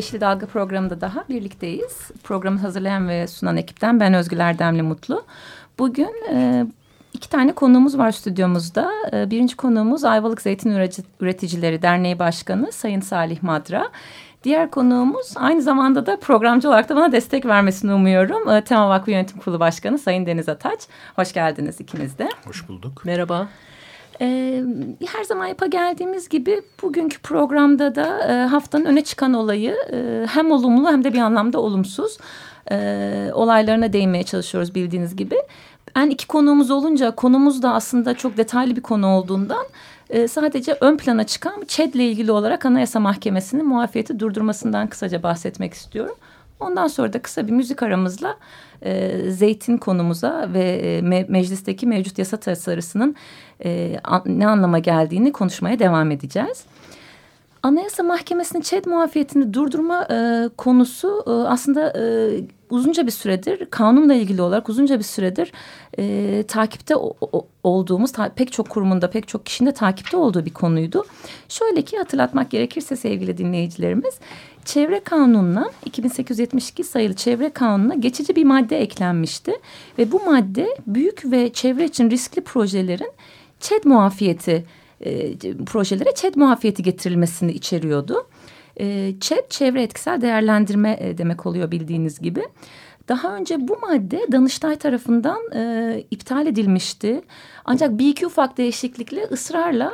Yeşil Dalga programında daha birlikteyiz. Programı hazırlayan ve sunan ekipten ben Özgül Erdemli Mutlu. Bugün e, iki tane konuğumuz var stüdyomuzda. E, birinci konuğumuz Ayvalık Zeytin Üreticileri Derneği Başkanı Sayın Salih Madra. Diğer konuğumuz aynı zamanda da programcı olarak da bana destek vermesini umuyorum. E, Tema Vakfı Yönetim Kurulu Başkanı Sayın Deniz Ataç. Hoş geldiniz ikiniz de. Hoş bulduk. Merhaba. Ee, her zaman yapa geldiğimiz gibi bugünkü programda da e, haftanın öne çıkan olayı e, hem olumlu hem de bir anlamda olumsuz e, olaylarına değinmeye çalışıyoruz bildiğiniz gibi. En iki konuğumuz olunca konumuz da aslında çok detaylı bir konu olduğundan e, sadece ön plana çıkan ÇED ile ilgili olarak Anayasa Mahkemesi'nin muafiyeti durdurmasından kısaca bahsetmek istiyorum. Ondan sonra da kısa bir müzik aramızla e, zeytin konumuza ve e, me meclisteki mevcut yasa tasarısının e, an, ne anlama geldiğini konuşmaya devam edeceğiz. Anayasa Mahkemesi'nin ÇED muafiyetini durdurma e, konusu e, aslında e, uzunca bir süredir kanunla ilgili olarak uzunca bir süredir e, takipte o, o, olduğumuz ta, pek çok kurumunda pek çok kişinin de takipte olduğu bir konuydu. Şöyle ki hatırlatmak gerekirse sevgili dinleyicilerimiz Çevre Kanunu'na 2872 sayılı Çevre Kanunu'na geçici bir madde eklenmişti ve bu madde büyük ve çevre için riskli projelerin ÇED muafiyeti e, projelere ÇED muafiyeti getirilmesini içeriyordu. E, ÇED çevre etkisel değerlendirme e, demek oluyor bildiğiniz gibi. Daha önce bu madde Danıştay tarafından e, iptal edilmişti. Ancak bir iki ufak değişiklikle ısrarla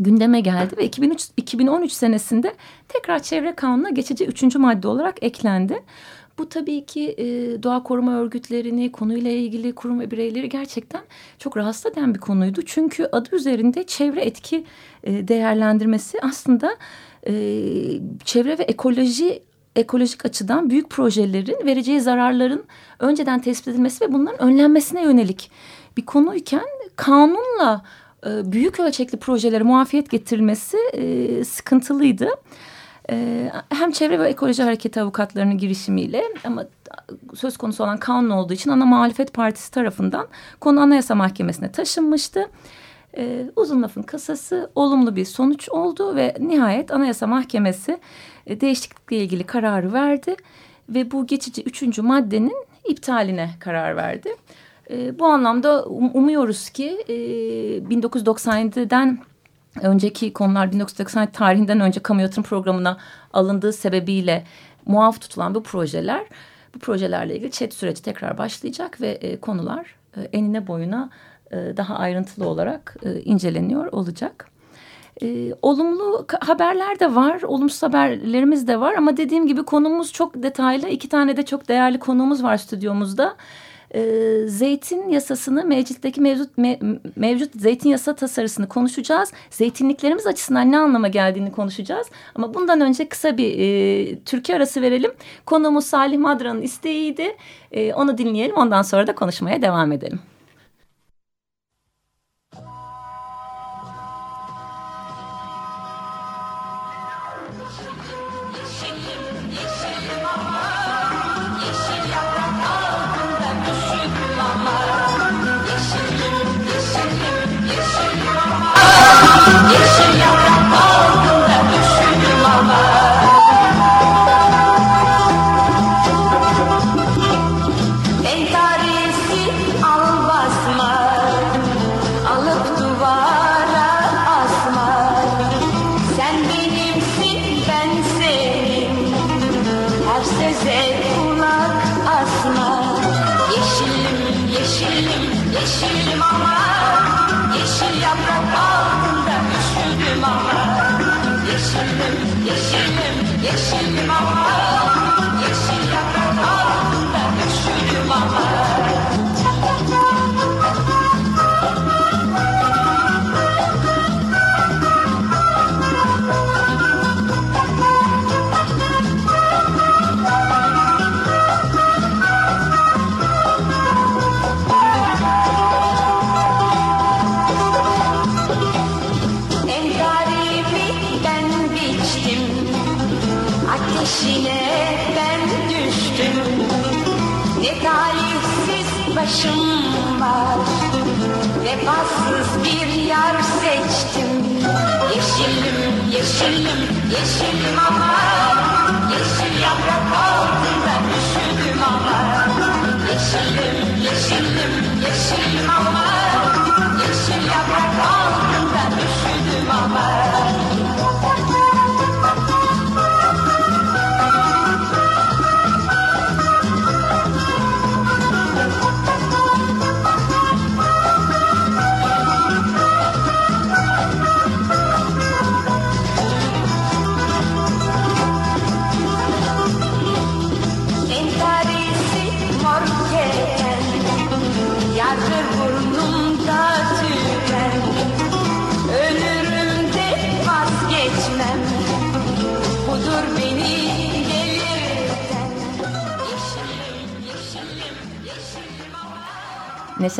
gündeme geldi ve 2003, 2013 senesinde tekrar çevre kanununa geçici üçüncü madde olarak eklendi. Bu tabii ki e, doğa koruma örgütlerini, konuyla ilgili kurum ve bireyleri gerçekten çok rahatsız eden bir konuydu. Çünkü adı üzerinde çevre etki e, değerlendirmesi aslında e, çevre ve ekoloji ekolojik açıdan büyük projelerin vereceği zararların önceden tespit edilmesi ve bunların önlenmesine yönelik bir konuyken kanunla e, büyük ölçekli projelere muafiyet getirilmesi e, sıkıntılıydı. E, hem çevre ve ekoloji hareketi avukatlarının girişimiyle ama söz konusu olan kanun olduğu için ana muhalefet partisi tarafından konu anayasa mahkemesine taşınmıştı. Uzun lafın kısası olumlu bir sonuç oldu ve nihayet anayasa mahkemesi değişiklikle ilgili kararı verdi ve bu geçici üçüncü maddenin iptaline karar verdi. E, bu anlamda um, umuyoruz ki e, 1997'den önceki konular 1990 tarihinden önce kamu yatırım programına alındığı sebebiyle muaf tutulan bu projeler bu projelerle ilgili chat süreci tekrar başlayacak ve e, konular e, enine boyuna e, daha ayrıntılı olarak e, inceleniyor olacak. E, olumlu haberler de var, olumsuz haberlerimiz de var ama dediğim gibi konumuz çok detaylı. İki tane de çok değerli konuğumuz var stüdyomuzda e, zeytin yasasını mevcuttaki mevcut me, mevcut zeytin yasa tasarısını konuşacağız. Zeytinliklerimiz açısından ne anlama geldiğini konuşacağız. Ama bundan önce kısa bir e, Türkiye arası verelim. Konuğumuz Salih Madra'nın isteğiydi. E, onu dinleyelim ondan sonra da konuşmaya devam edelim.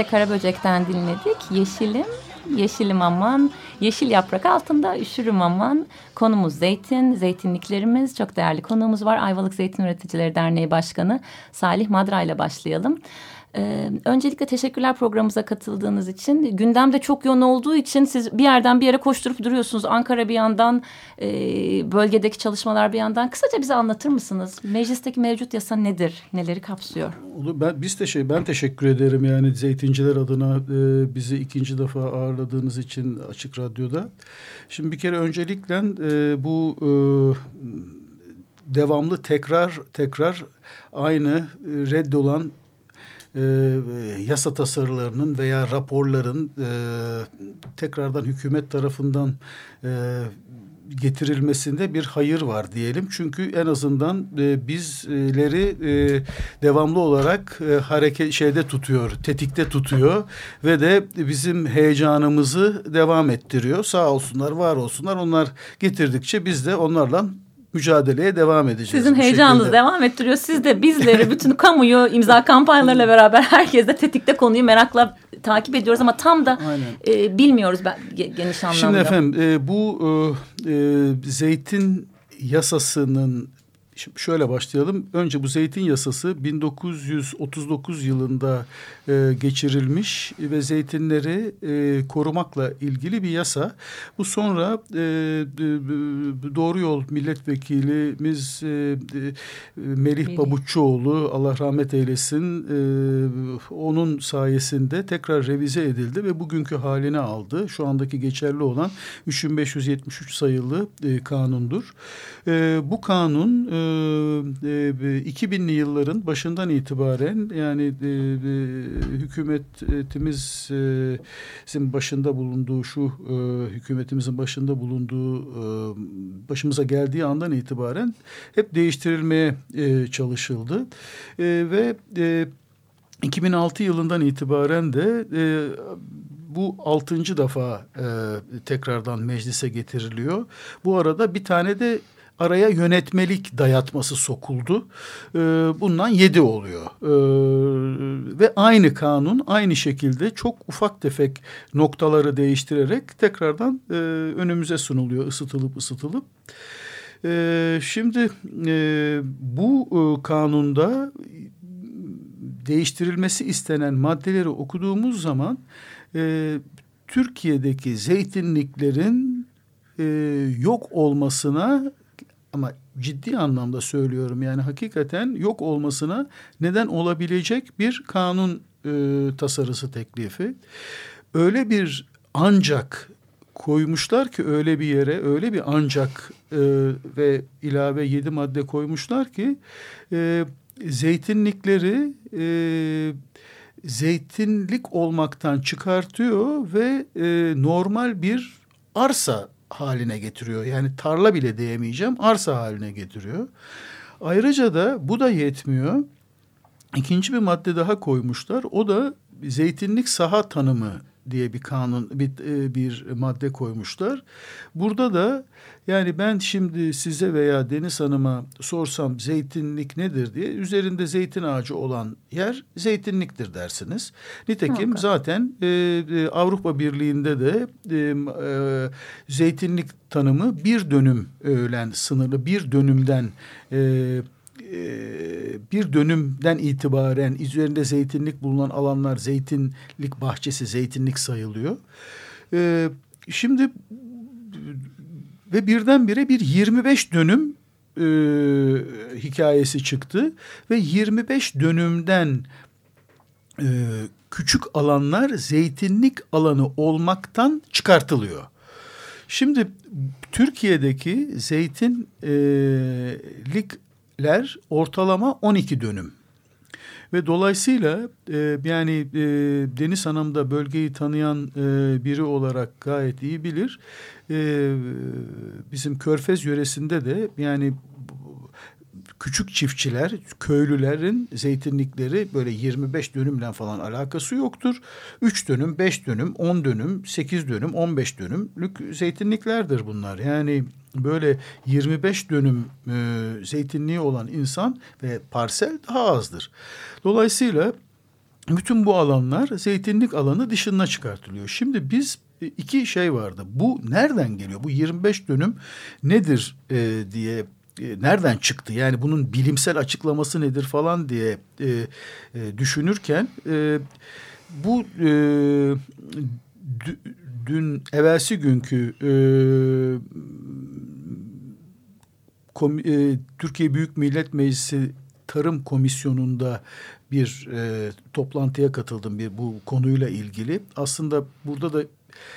Neşe Karaböcek'ten dinledik. Yeşilim, yeşilim aman, yeşil yaprak altında üşürüm aman. Konumuz zeytin, zeytinliklerimiz. Çok değerli konuğumuz var. Ayvalık Zeytin Üreticileri Derneği Başkanı Salih Madra ile başlayalım. Ee, öncelikle teşekkürler programımıza katıldığınız için. Gündemde çok yoğun olduğu için siz bir yerden bir yere koşturup duruyorsunuz. Ankara bir yandan, e, bölgedeki çalışmalar bir yandan. Kısaca bize anlatır mısınız? Meclisteki mevcut yasa nedir? Neleri kapsıyor? Ben, biz de şey ben teşekkür ederim yani zeytinciler adına e, bizi ikinci defa ağırladığınız için Açık Radyo'da. Şimdi bir kere öncelikle e, bu e, devamlı tekrar tekrar aynı e, reddolan e, yasa tasarılarının veya raporların e, tekrardan hükümet tarafından e, getirilmesinde bir hayır var diyelim. Çünkü en azından e, bizleri e, devamlı olarak e, hareket şeyde tutuyor, tetikte tutuyor ve de bizim heyecanımızı devam ettiriyor. Sağ olsunlar, var olsunlar. Onlar getirdikçe biz de onlarla mücadeleye devam edeceğiz. Sizin heyecanınız şekilde. devam ettiriyor. Siz de bizleri, bütün kamuyu imza kampanyalarıyla beraber herkes de tetikte konuyu merakla takip ediyoruz ama tam da Aynen. e, bilmiyoruz ben, ge- geniş anlamda. Şimdi efendim e, bu e, e, zeytin yasasının Şimdi şöyle başlayalım. Önce bu zeytin yasası 1939 yılında e, geçirilmiş ve zeytinleri e, korumakla ilgili bir yasa. Bu sonra e, Doğru Yol milletvekilimiz e, Melih. Babuççuoğlu Allah rahmet eylesin e, onun sayesinde tekrar revize edildi ve bugünkü halini aldı. Şu andaki geçerli olan 3573 sayılı e, kanundur. E, bu kanun e, 2000'li yılların başından itibaren yani e, e, hükümetimizin başında bulunduğu şu e, hükümetimizin başında bulunduğu e, başımıza geldiği andan itibaren hep değiştirilmeye e, çalışıldı E, ve e, 2006 yılından itibaren de e, bu altıncı defa e, tekrardan meclise getiriliyor. Bu arada bir tane de araya yönetmelik dayatması sokuldu. E, bundan yedi oluyor. E, ve aynı kanun aynı şekilde çok ufak tefek noktaları değiştirerek tekrardan e, önümüze sunuluyor ısıtılıp ısıtılıp. E, şimdi e, bu e, kanunda değiştirilmesi istenen maddeleri okuduğumuz zaman e, Türkiye'deki zeytinliklerin e, yok olmasına ama ciddi anlamda söylüyorum yani hakikaten yok olmasına neden olabilecek bir kanun e, tasarısı teklifi. Öyle bir ancak koymuşlar ki öyle bir yere öyle bir ancak e, ve ilave yedi madde koymuşlar ki e, zeytinlikleri e, zeytinlik olmaktan çıkartıyor ve e, normal bir arsa haline getiriyor. Yani tarla bile diyemeyeceğim arsa haline getiriyor. Ayrıca da bu da yetmiyor. İkinci bir madde daha koymuşlar. O da zeytinlik saha tanımı diye bir kanun bir, e, bir madde koymuşlar. Burada da yani ben şimdi size veya Deniz Hanım'a sorsam zeytinlik nedir diye üzerinde zeytin ağacı olan yer zeytinliktir dersiniz. Nitekim Muhakkak. zaten e, e, Avrupa Birliği'nde de e, e, zeytinlik tanımı bir dönüm öğlen sınırlı bir dönümden e, bir dönümden itibaren üzerinde zeytinlik bulunan alanlar zeytinlik bahçesi, zeytinlik sayılıyor. E, şimdi ve birdenbire bir 25 dönüm e, hikayesi çıktı ve 25 dönümden e, küçük alanlar zeytinlik alanı olmaktan çıkartılıyor. Şimdi Türkiye'deki zeytinlikler ortalama 12 dönüm. Ve dolayısıyla e, yani e, Deniz Hanım da bölgeyi tanıyan e, biri olarak gayet iyi bilir. E, bizim Körfez yöresinde de yani küçük çiftçiler, köylülerin zeytinlikleri böyle 25 dönümle falan alakası yoktur. 3 dönüm, 5 dönüm, 10 dönüm, 8 dönüm, 15 dönümlük zeytinliklerdir bunlar. Yani böyle 25 dönüm e, zeytinliği olan insan ve parsel daha azdır. Dolayısıyla bütün bu alanlar zeytinlik alanı dışına çıkartılıyor. Şimdi biz iki şey vardı. Bu nereden geliyor? Bu 25 dönüm nedir e, diye e, nereden çıktı? Yani bunun bilimsel açıklaması nedir falan diye e, e, düşünürken e, bu e, dün evvelsi günkü e, kom, e, Türkiye Büyük Millet Meclisi Tarım Komisyonu'nda bir e, toplantıya katıldım bir bu konuyla ilgili. Aslında burada da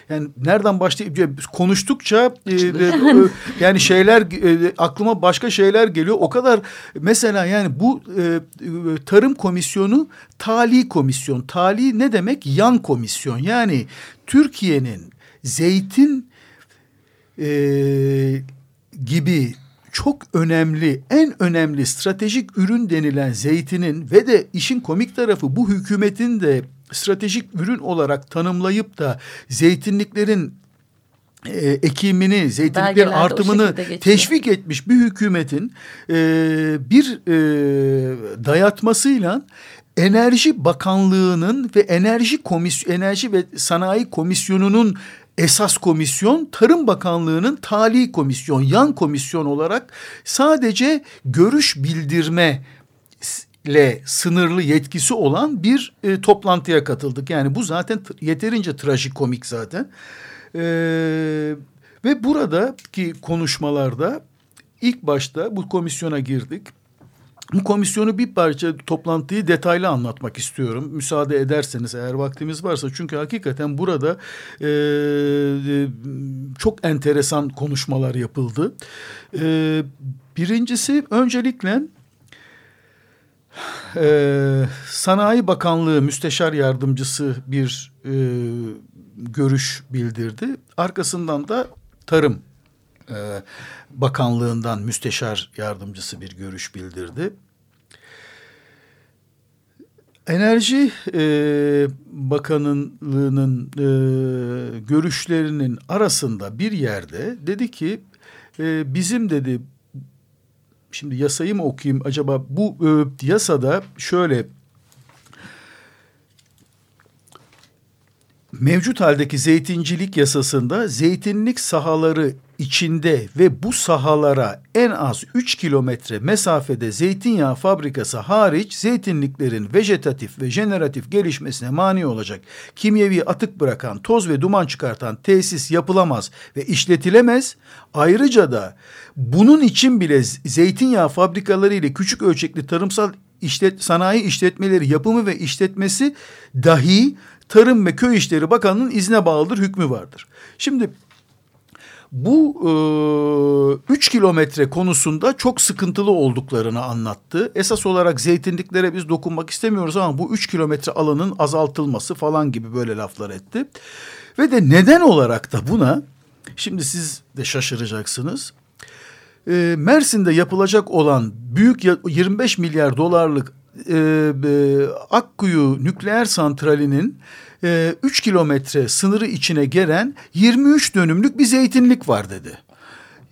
yani nereden başlayıp konuştukça e, e, yani şeyler e, aklıma başka şeyler geliyor. O kadar mesela yani bu e, tarım komisyonu tali komisyon. Tali ne demek? Yan komisyon. Yani Türkiye'nin zeytin e, gibi çok önemli, en önemli stratejik ürün denilen zeytinin ve de işin komik tarafı bu hükümetin de stratejik ürün olarak tanımlayıp da zeytinliklerin e, ekimini, zeytinliklerin artımını teşvik etmiş bir hükümetin e, bir e, dayatmasıyla Enerji Bakanlığı'nın ve Enerji Komisyon Enerji ve Sanayi Komisyonu'nun esas komisyon Tarım Bakanlığı'nın tali komisyon, yan komisyon olarak sadece görüş bildirme ile sınırlı yetkisi olan bir e, toplantıya katıldık. Yani bu zaten yeterince trajikomik zaten. E, ve buradaki konuşmalarda ilk başta bu komisyona girdik. Bu komisyonu bir parça toplantıyı detaylı anlatmak istiyorum. Müsaade ederseniz eğer vaktimiz varsa. Çünkü hakikaten burada e, e, çok enteresan konuşmalar yapıldı. E, birincisi öncelikle ee, Sanayi Bakanlığı Müsteşar Yardımcısı bir e, görüş bildirdi. Arkasından da Tarım e, Bakanlığından Müsteşar Yardımcısı bir görüş bildirdi. Enerji e, Bakanlığı'nın e, görüşlerinin arasında bir yerde dedi ki e, bizim dedi şimdi yasayı mı okuyayım acaba bu e, yasada şöyle mevcut haldeki zeytincilik yasasında zeytinlik sahaları içinde ve bu sahalara en az 3 kilometre mesafede zeytinyağı fabrikası hariç zeytinliklerin vejetatif ve jeneratif gelişmesine mani olacak kimyevi atık bırakan, toz ve duman çıkartan tesis yapılamaz ve işletilemez. Ayrıca da bunun için bile zeytinyağı fabrikaları ile küçük ölçekli tarımsal işlet, sanayi işletmeleri yapımı ve işletmesi dahi Tarım ve Köy İşleri Bakanı'nın izne bağlıdır hükmü vardır. Şimdi bu e, üç kilometre konusunda çok sıkıntılı olduklarını anlattı. Esas olarak zeytinliklere biz dokunmak istemiyoruz ama bu üç kilometre alanın azaltılması falan gibi böyle laflar etti. Ve de neden olarak da buna şimdi siz de şaşıracaksınız. E, Mersin'de yapılacak olan büyük 25 milyar dolarlık e, e, Akkuyu nükleer santralinin e, 3 kilometre sınırı içine gelen 23 dönümlük bir zeytinlik var dedi.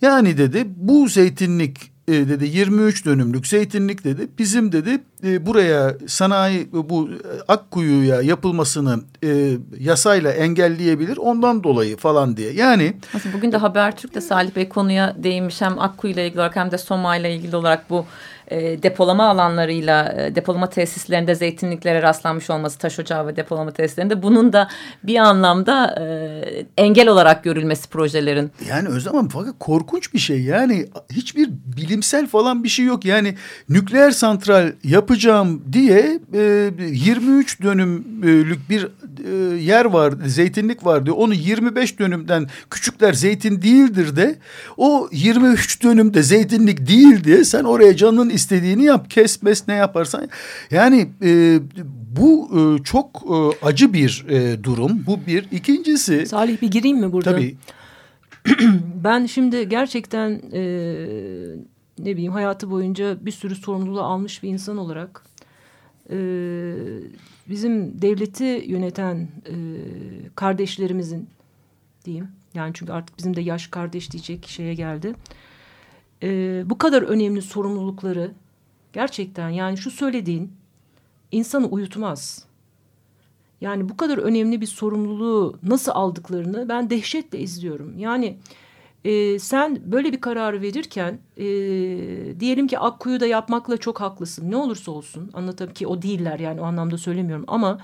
Yani dedi bu zeytinlik e, dedi 23 dönümlük zeytinlik dedi bizim dedi e, buraya sanayi bu Akkuyu'ya yapılmasını e, yasayla engelleyebilir ondan dolayı falan diye. Yani Aslında bugün de Habertürk'te Salih Bey konuya değinmiş hem Akkuyu ile ilgili olarak hem de Soma ile ilgili olarak bu e, depolama alanlarıyla e, depolama tesislerinde zeytinliklere rastlanmış olması taş ocağı ve depolama tesislerinde bunun da bir anlamda e, engel olarak görülmesi projelerin. Yani Özlem Hanım fakat korkunç bir şey yani hiçbir bilimsel falan bir şey yok yani nükleer santral yapacağım diye e, 23 dönümlük bir yer var zeytinlik var diyor. Onu 25 dönümden küçükler zeytin değildir de o 23 dönümde zeytinlik değil diye sen oraya canın istediğini yap kes mes ne yaparsan. Yani e, bu e, çok e, acı bir e, durum. Bu bir. İkincisi Salih bir gireyim mi burada? tabii. Ben şimdi gerçekten e, ne bileyim hayatı boyunca bir sürü sorumluluğu almış bir insan olarak e, bizim devleti yöneten e, kardeşlerimizin diyeyim yani çünkü artık bizim de yaş kardeş diyecek şeye geldi. E, bu kadar önemli sorumlulukları gerçekten yani şu söylediğin insanı uyutmaz. Yani bu kadar önemli bir sorumluluğu nasıl aldıklarını ben dehşetle izliyorum. Yani e, sen böyle bir karar verirken e, diyelim ki Akkuyu'da yapmakla çok haklısın. Ne olursa olsun anlatabilir ki o değiller yani o anlamda söylemiyorum ama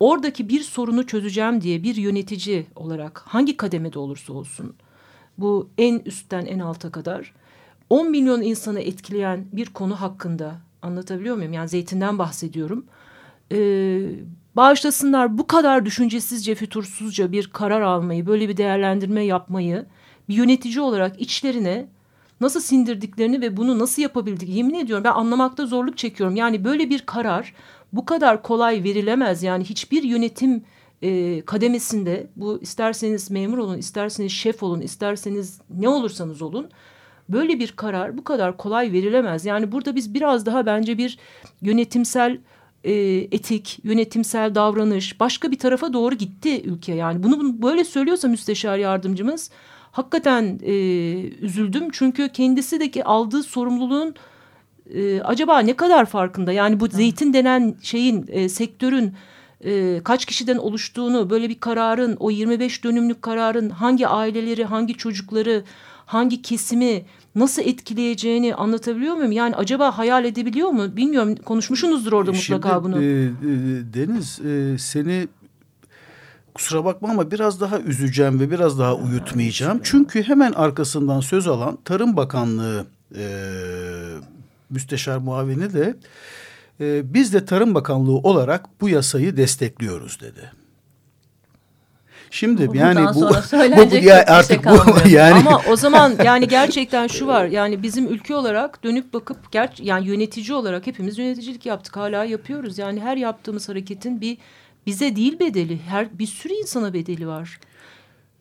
oradaki bir sorunu çözeceğim diye bir yönetici olarak hangi kademede olursa olsun bu en üstten en alta kadar 10 milyon insanı etkileyen bir konu hakkında anlatabiliyor muyum? Yani zeytinden bahsediyorum. Ee, bağışlasınlar bu kadar düşüncesizce, fütursuzca bir karar almayı, böyle bir değerlendirme yapmayı bir yönetici olarak içlerine nasıl sindirdiklerini ve bunu nasıl yapabildik yemin ediyorum ben anlamakta zorluk çekiyorum. Yani böyle bir karar bu kadar kolay verilemez. Yani hiçbir yönetim e, kademesinde bu isterseniz memur olun, isterseniz şef olun, isterseniz ne olursanız olun böyle bir karar bu kadar kolay verilemez. Yani burada biz biraz daha bence bir yönetimsel e, etik, yönetimsel davranış başka bir tarafa doğru gitti ülke. Yani bunu, bunu böyle söylüyorsa müsteşar yardımcımız hakikaten e, üzüldüm. Çünkü kendisi de ki aldığı sorumluluğun e, acaba ne kadar farkında? Yani bu zeytin denen şeyin, e, sektörün e, kaç kişiden oluştuğunu, böyle bir kararın, o 25 dönümlük kararın hangi aileleri, hangi çocukları, hangi kesimi nasıl etkileyeceğini anlatabiliyor muyum? Yani acaba hayal edebiliyor mu? Bilmiyorum konuşmuşsunuzdur orada mutlaka Şimdi, bunu. e, e, Deniz e, seni kusura bakma ama biraz daha üzeceğim ve biraz daha uyutmayacağım. Çünkü hemen arkasından söz alan Tarım Bakanlığı e, müsteşar muavini de e, biz de Tarım Bakanlığı olarak bu yasayı destekliyoruz dedi. Şimdi Bundan yani bu, bu, ya bir artık şey bu yani Ama o zaman yani gerçekten şu var. Yani bizim ülke olarak dönüp bakıp ger yani yönetici olarak hepimiz yöneticilik yaptık. Hala yapıyoruz. Yani her yaptığımız hareketin bir bize değil bedeli. Her bir sürü insana bedeli var.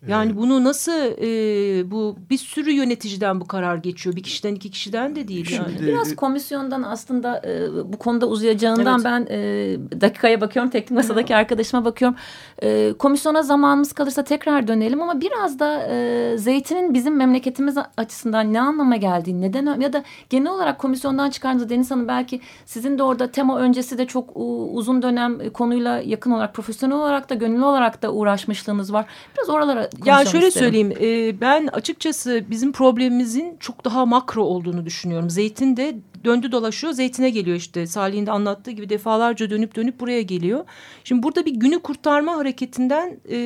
Yani bunu nasıl e, bu bir sürü yöneticiden bu karar geçiyor. Bir kişiden iki kişiden de değil yani. Şimdi- Biraz komisyondan aslında e, bu konuda uzayacağından Evet. ben e, dakikaya bakıyorum. Teknik masadaki arkadaşıma bakıyorum. E, komisyona zamanımız kalırsa tekrar dönelim ama biraz da e, zeytinin bizim memleketimiz açısından ne anlama geldiğini, neden ya da genel olarak komisyondan çıkardığınızda Deniz Hanım belki sizin de orada tema öncesi de çok uzun dönem konuyla yakın olarak profesyonel olarak da gönüllü olarak da uğraşmışlığınız var. Biraz oralara Ya şöyle isterim. söyleyeyim e, ben açıkçası bizim problemimizin çok daha makro olduğunu düşünüyorum. Zeytin de döndü dolaşıyor zeytine geliyor işte Salih'in de anlattığı gibi defalarca dönüp dönüp buraya geliyor. Şimdi burada bir günü kurtarma hareketinden e,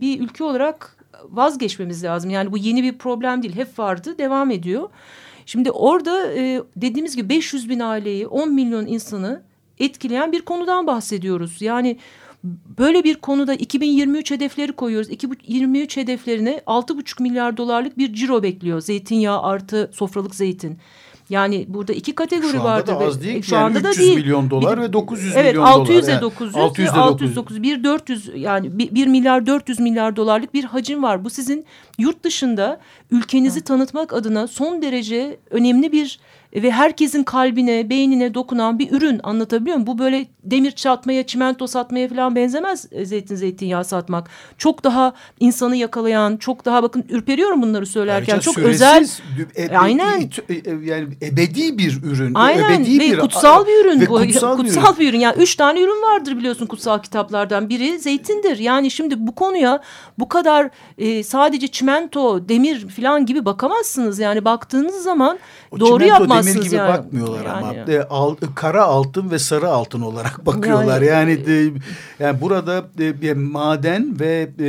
bir ülke olarak vazgeçmemiz lazım. Yani bu yeni bir problem değil hep vardı devam ediyor. Şimdi orada e, dediğimiz gibi 500 bin aileyi 10 milyon insanı etkileyen bir konudan bahsediyoruz. Yani böyle bir konuda 2023 hedefleri koyuyoruz. 2023 hedeflerine 6,5 milyar dolarlık bir ciro bekliyor. Zeytinyağı artı sofralık zeytin. Yani burada iki kategori Şu anda vardır. da ve- az değil e, ki. Yani 300 milyon dolar ve 900 evet, milyon dolar. 600'e Yani 900, 600'e 600 900, 1 400 yani 1 milyar 400 milyar dolarlık bir hacim var. Bu sizin yurt dışında ülkenizi tanıtmak adına son derece önemli bir ve herkesin kalbine, beynine dokunan bir ürün anlatabiliyor muyum? Bu böyle demir çatmaya, çimento satmaya falan benzemez e, zeytin zeytinyağı satmak. Çok daha insanı yakalayan, çok daha bakın ürperiyorum bunları söylerken. Ayrıca çok süresiz, özel e- Aynen. e- e- yani ebedi bir ürün. Aynen ebedi ve kutsal bir ürün ve bu. kutsal, Kutsal, bir ürün. bir ürün. Yani üç tane ürün vardır biliyorsun kutsal kitaplardan. Biri zeytindir. Yani şimdi bu konuya bu kadar e, sadece çimento, demir falan gibi bakamazsınız. Yani baktığınız zaman O doğru çimento, bulamazsınız demir gibi yani. bakmıyorlar ama Yani. E, al- kara altın ve sarı altın olarak bakıyorlar. Yani yani, yani burada e, bir maden ve e,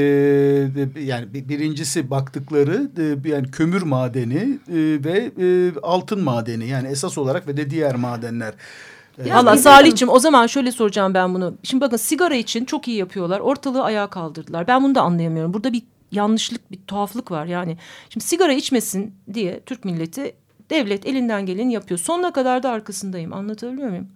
e, yani bir- birincisi baktıkları e, yani kömür madeni e, ve e, altın madeni yani esas olarak ve de diğer madenler. E, bizim- Salih'cim o zaman şöyle soracağım ben bunu. Şimdi bakın sigara için çok iyi yapıyorlar. Ortalığı ayağa kaldırdılar. Ben bunu da anlayamıyorum. Burada bir yanlışlık, bir tuhaflık var yani. Şimdi sigara içmesin diye Türk milleti devlet elinden geleni yapıyor. Sonuna kadar da arkasındayım. Anlatabiliyor muyum?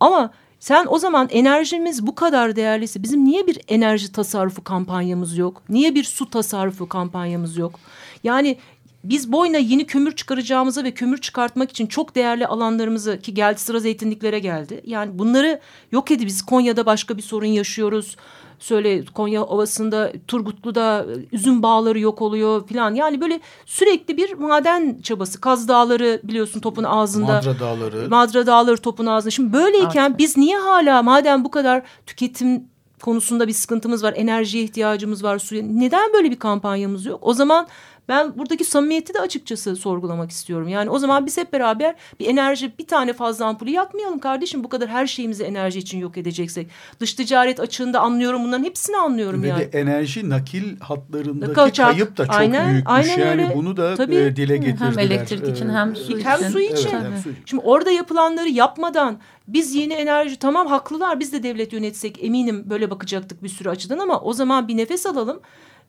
Ama sen o zaman enerjimiz bu kadar değerliyse bizim niye bir enerji tasarrufu kampanyamız yok? Niye bir su tasarrufu kampanyamız yok? Yani biz boyuna yeni kömür çıkaracağımıza ve kömür çıkartmak için çok değerli alanlarımızı ki geldi sıra zeytinliklere geldi. Yani bunları yok edip biz Konya'da başka bir sorun yaşıyoruz. Söyle Konya Ovası'nda Turgutlu'da e, üzüm bağları yok oluyor falan. Yani böyle sürekli bir maden çabası. Kaz Dağları biliyorsun topun ağzında. Madra Dağları. Madra Dağları topun ağzında. Şimdi böyleyken biz niye hala madem bu kadar tüketim konusunda bir sıkıntımız var, enerjiye ihtiyacımız var, suya neden böyle bir kampanyamız yok? O zaman ben buradaki samimiyeti de açıkçası sorgulamak istiyorum. Yani o zaman biz hep beraber bir enerji bir tane fazla ampulü yakmayalım kardeşim. Bu kadar her şeyimizi enerji için yok edeceksek. Dış ticaret açığında anlıyorum bunların hepsini anlıyorum Ve yani. de enerji nakil hatlarındaki Kaçak. kayıp da çok Aynen, büyükmüş. aynen yani öyle. bunu da Tabii. e, dile getirdiler. Hem elektrik için hem su Hem için. su için. Evet, hem su için. Şimdi orada yapılanları yapmadan biz yeni enerji tamam haklılar biz de devlet yönetsek eminim böyle bakacaktık bir sürü açıdan ama o zaman bir nefes alalım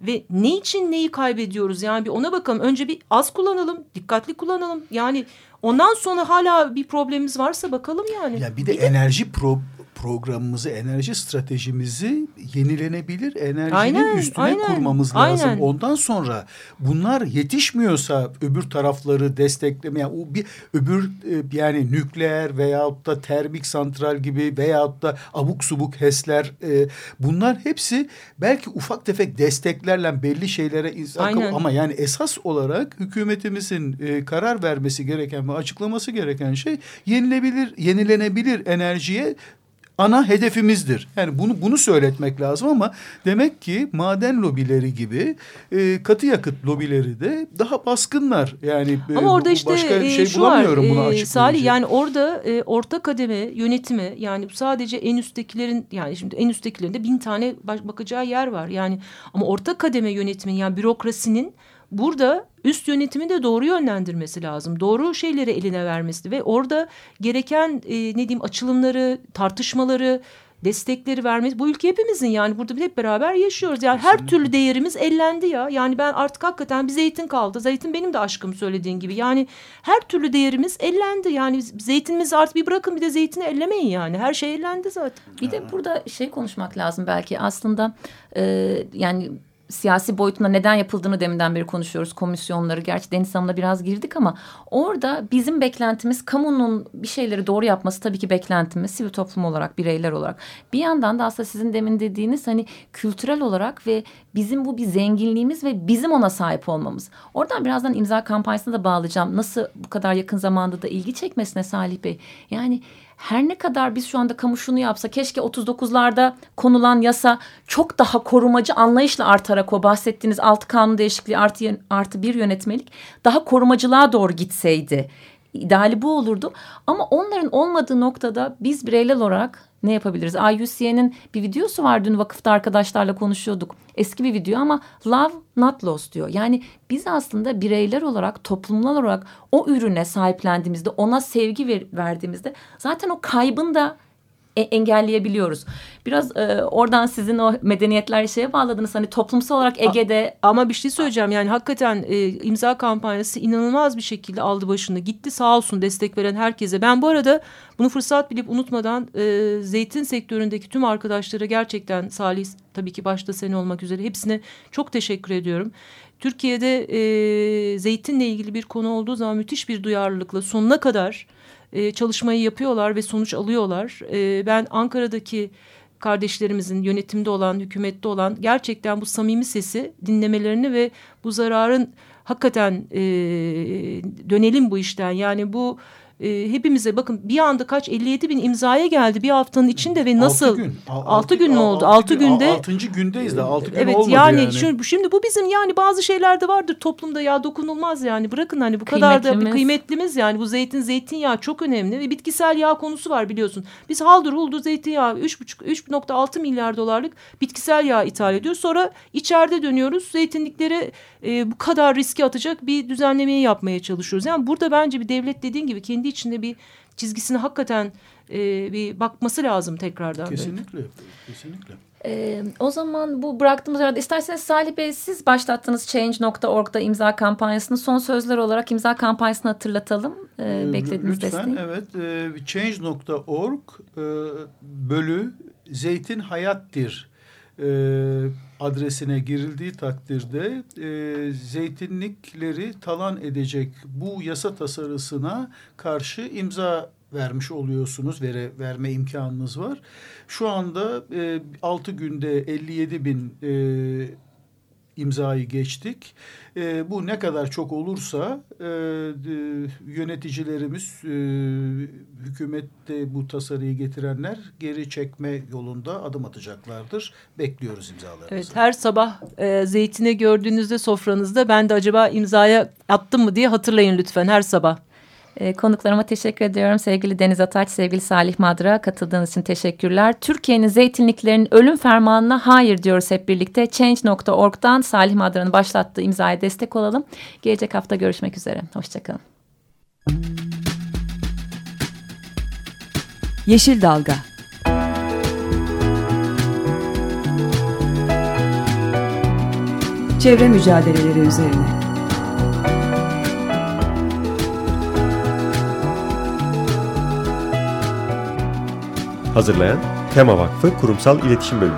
ve ne için neyi kaybediyoruz? Yani bir ona bakalım. Önce bir az kullanalım dikkatli kullanalım. Yani ondan sonra hala bir problemimiz varsa bakalım yani. Ya bir de enerji pro programımızı, enerji stratejimizi yenilenebilir enerjinin Aynen, üstüne aynen, kurmamız lazım. aynen. Ondan sonra bunlar yetişmiyorsa öbür tarafları destekleme yani o bir öbür e, yani nükleer veyahut da termik santral gibi veyahut da abuk subuk HES'ler e, bunlar hepsi belki ufak tefek desteklerle belli şeylere insan ama yani esas olarak hükümetimizin e, karar vermesi gereken ve açıklaması gereken şey yenilebilir, yenilenebilir enerjiye ana hedefimizdir. Yani bunu bunu söyletmek lazım ama demek ki maden lobileri gibi e, katı yakıt lobileri de daha baskınlar. Yani e, Ama orada bu- işte başka e, şey şu var bulamıyorum bunu e, açıklayacak. Salih yani orada e, orta kademe yönetimi yani sadece en üsttekilerin yani şimdi en üsttekilerin de bin tane bakacağı yer var. Yani ama orta kademe yönetimin yani bürokrasinin burada üst yönetimi de doğru yönlendirmesi lazım. Doğru şeyleri eline vermesi ve orada gereken e, ne diyeyim açılımları, tartışmaları, destekleri vermesi. Bu ülke hepimizin yani burada hep beraber yaşıyoruz. Yani her türlü değerimiz ellendi ya. Yani ben artık hakikaten bir zeytin kaldı. Zeytin benim de aşkım söylediğin gibi. Yani her türlü değerimiz ellendi. Yani zeytinimizi artık bir bırakın bir de zeytini ellemeyin yani. Her şey ellendi zaten. Bir de burada şey konuşmak lazım belki aslında e, yani siyasi boyutunda neden yapıldığını deminden beri konuşuyoruz komisyonları. Gerçi Deniz Hanım'la biraz girdik ama orada bizim beklentimiz kamunun bir şeyleri doğru yapması tabii ki beklentimiz sivil toplum olarak bireyler olarak. Bir yandan da aslında sizin demin dediğiniz hani kültürel olarak ve bizim bu bir zenginliğimiz ve bizim ona sahip olmamız. Oradan birazdan imza kampanyasına da bağlayacağım. Nasıl bu kadar yakın zamanda da ilgi çekmesine Salih Bey. Yani her ne kadar biz şu anda kamu şunu yapsa keşke 39'larda konulan yasa çok daha korumacı anlayışla artarak o bahsettiğiniz altı kanun değişikliği artı, artı bir yönetmelik daha korumacılığa doğru gitseydi. İdeali bu olurdu ama onların olmadığı noktada biz bireyler olarak ne yapabiliriz? IUCN'in bir videosu var dün vakıfta arkadaşlarla konuşuyorduk. Eski bir video ama love not lost diyor. Yani biz aslında bireyler olarak toplumlar olarak o ürüne sahiplendiğimizde ona sevgi ver, verdiğimizde zaten o kaybın da engelleyebiliyoruz. Biraz e, oradan sizin o medeniyetler şeye bağladınız. Hani toplumsal olarak Ege'de Ama bir şey söyleyeceğim yani hakikaten e, imza kampanyası inanılmaz bir şekilde aldı başını gitti sağ olsun destek veren herkese. Ben bu arada bunu fırsat bilip unutmadan e, zeytin sektöründeki tüm arkadaşlara gerçekten Salih tabii ki başta sen olmak üzere hepsine çok teşekkür ediyorum. Türkiye'de e, zeytinle ilgili bir konu olduğu zaman müthiş bir duyarlılıkla sonuna kadar e, çalışmayı yapıyorlar ve sonuç alıyorlar. E, ben Ankara'daki kardeşlerimizin yönetimde olan, hükümette olan gerçekten bu samimi sesi dinlemelerini ve bu zararın hakikaten e, dönelim bu işten. Yani bu e, hepimize bakın bir anda kaç 57 bin imzaya geldi bir haftanın içinde ve nasıl? 6 gün. 6 gün mü oldu? 6 günde. 6. gündeyiz de 6 gün evet, olmadı yani. yani. Şimdi, şimdi bu bizim yani bazı şeylerde vardır toplumda ya dokunulmaz yani bırakın hani bu kadar da bir Kıymetlimiz. yani bu zeytin zeytinyağı çok önemli ve bitkisel yağ konusu var biliyorsun. Biz haldır huldur zeytinyağı 3,5 3.6 milyar dolarlık bitkisel yağ ithal ediyoruz. Sonra içeride dönüyoruz zeytinlikleri e, bu kadar riske atacak bir düzenlemeyi yapmaya çalışıyoruz. Yani burada bence bir devlet dediğin gibi kendi içinde bir çizgisine hakikaten e, bir bakması lazım tekrardan. böyle. Kesinlikle. Kesinlikle. Ee, o zaman bu bıraktığımız arada isterseniz Salih Bey siz başlattığınız Change.org'da imza kampanyasını son sözler olarak imza kampanyasını hatırlatalım. Ee, Ee, beklediğiniz Lütfen desteği. evet. E, Change.org e, bölü zeytin hayattir e, adresine girildiği takdirde e, zeytinlikleri talan edecek bu yasa tasarısına karşı imza vermiş oluyorsunuz. Vere, verme imkanınız var. Şu anda e, 6 günde 57 bin e, imzayı geçtik. E, bu ne kadar çok olursa e, yöneticilerimiz, e, hükümette bu tasarıyı getirenler geri çekme yolunda adım atacaklardır. Bekliyoruz imzalarınızı. Evet her sabah e, zeytini gördüğünüzde sofranızda ben de acaba imzaya attım mı diye hatırlayın lütfen her sabah. Ee, konuklarıma teşekkür ediyorum. Sevgili Deniz Ataç, sevgili Salih Madra katıldığınız için teşekkürler. Türkiye'nin zeytinliklerinin ölüm fermanına hayır diyoruz hep birlikte. Change.org'dan Salih Madra'nın başlattığı imzaya destek olalım. Gelecek hafta görüşmek üzere. Hoşçakalın. Yeşil Dalga Çevre mücadeleleri üzerine Hazırlayan Tema Vakfı Kurumsal İletişim Bölümü.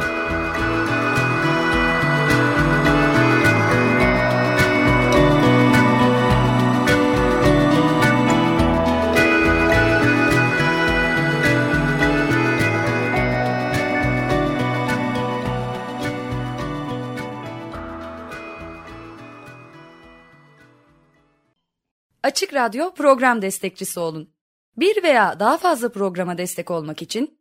Açık Radyo program destekçisi olun. Bir veya daha fazla programa destek olmak için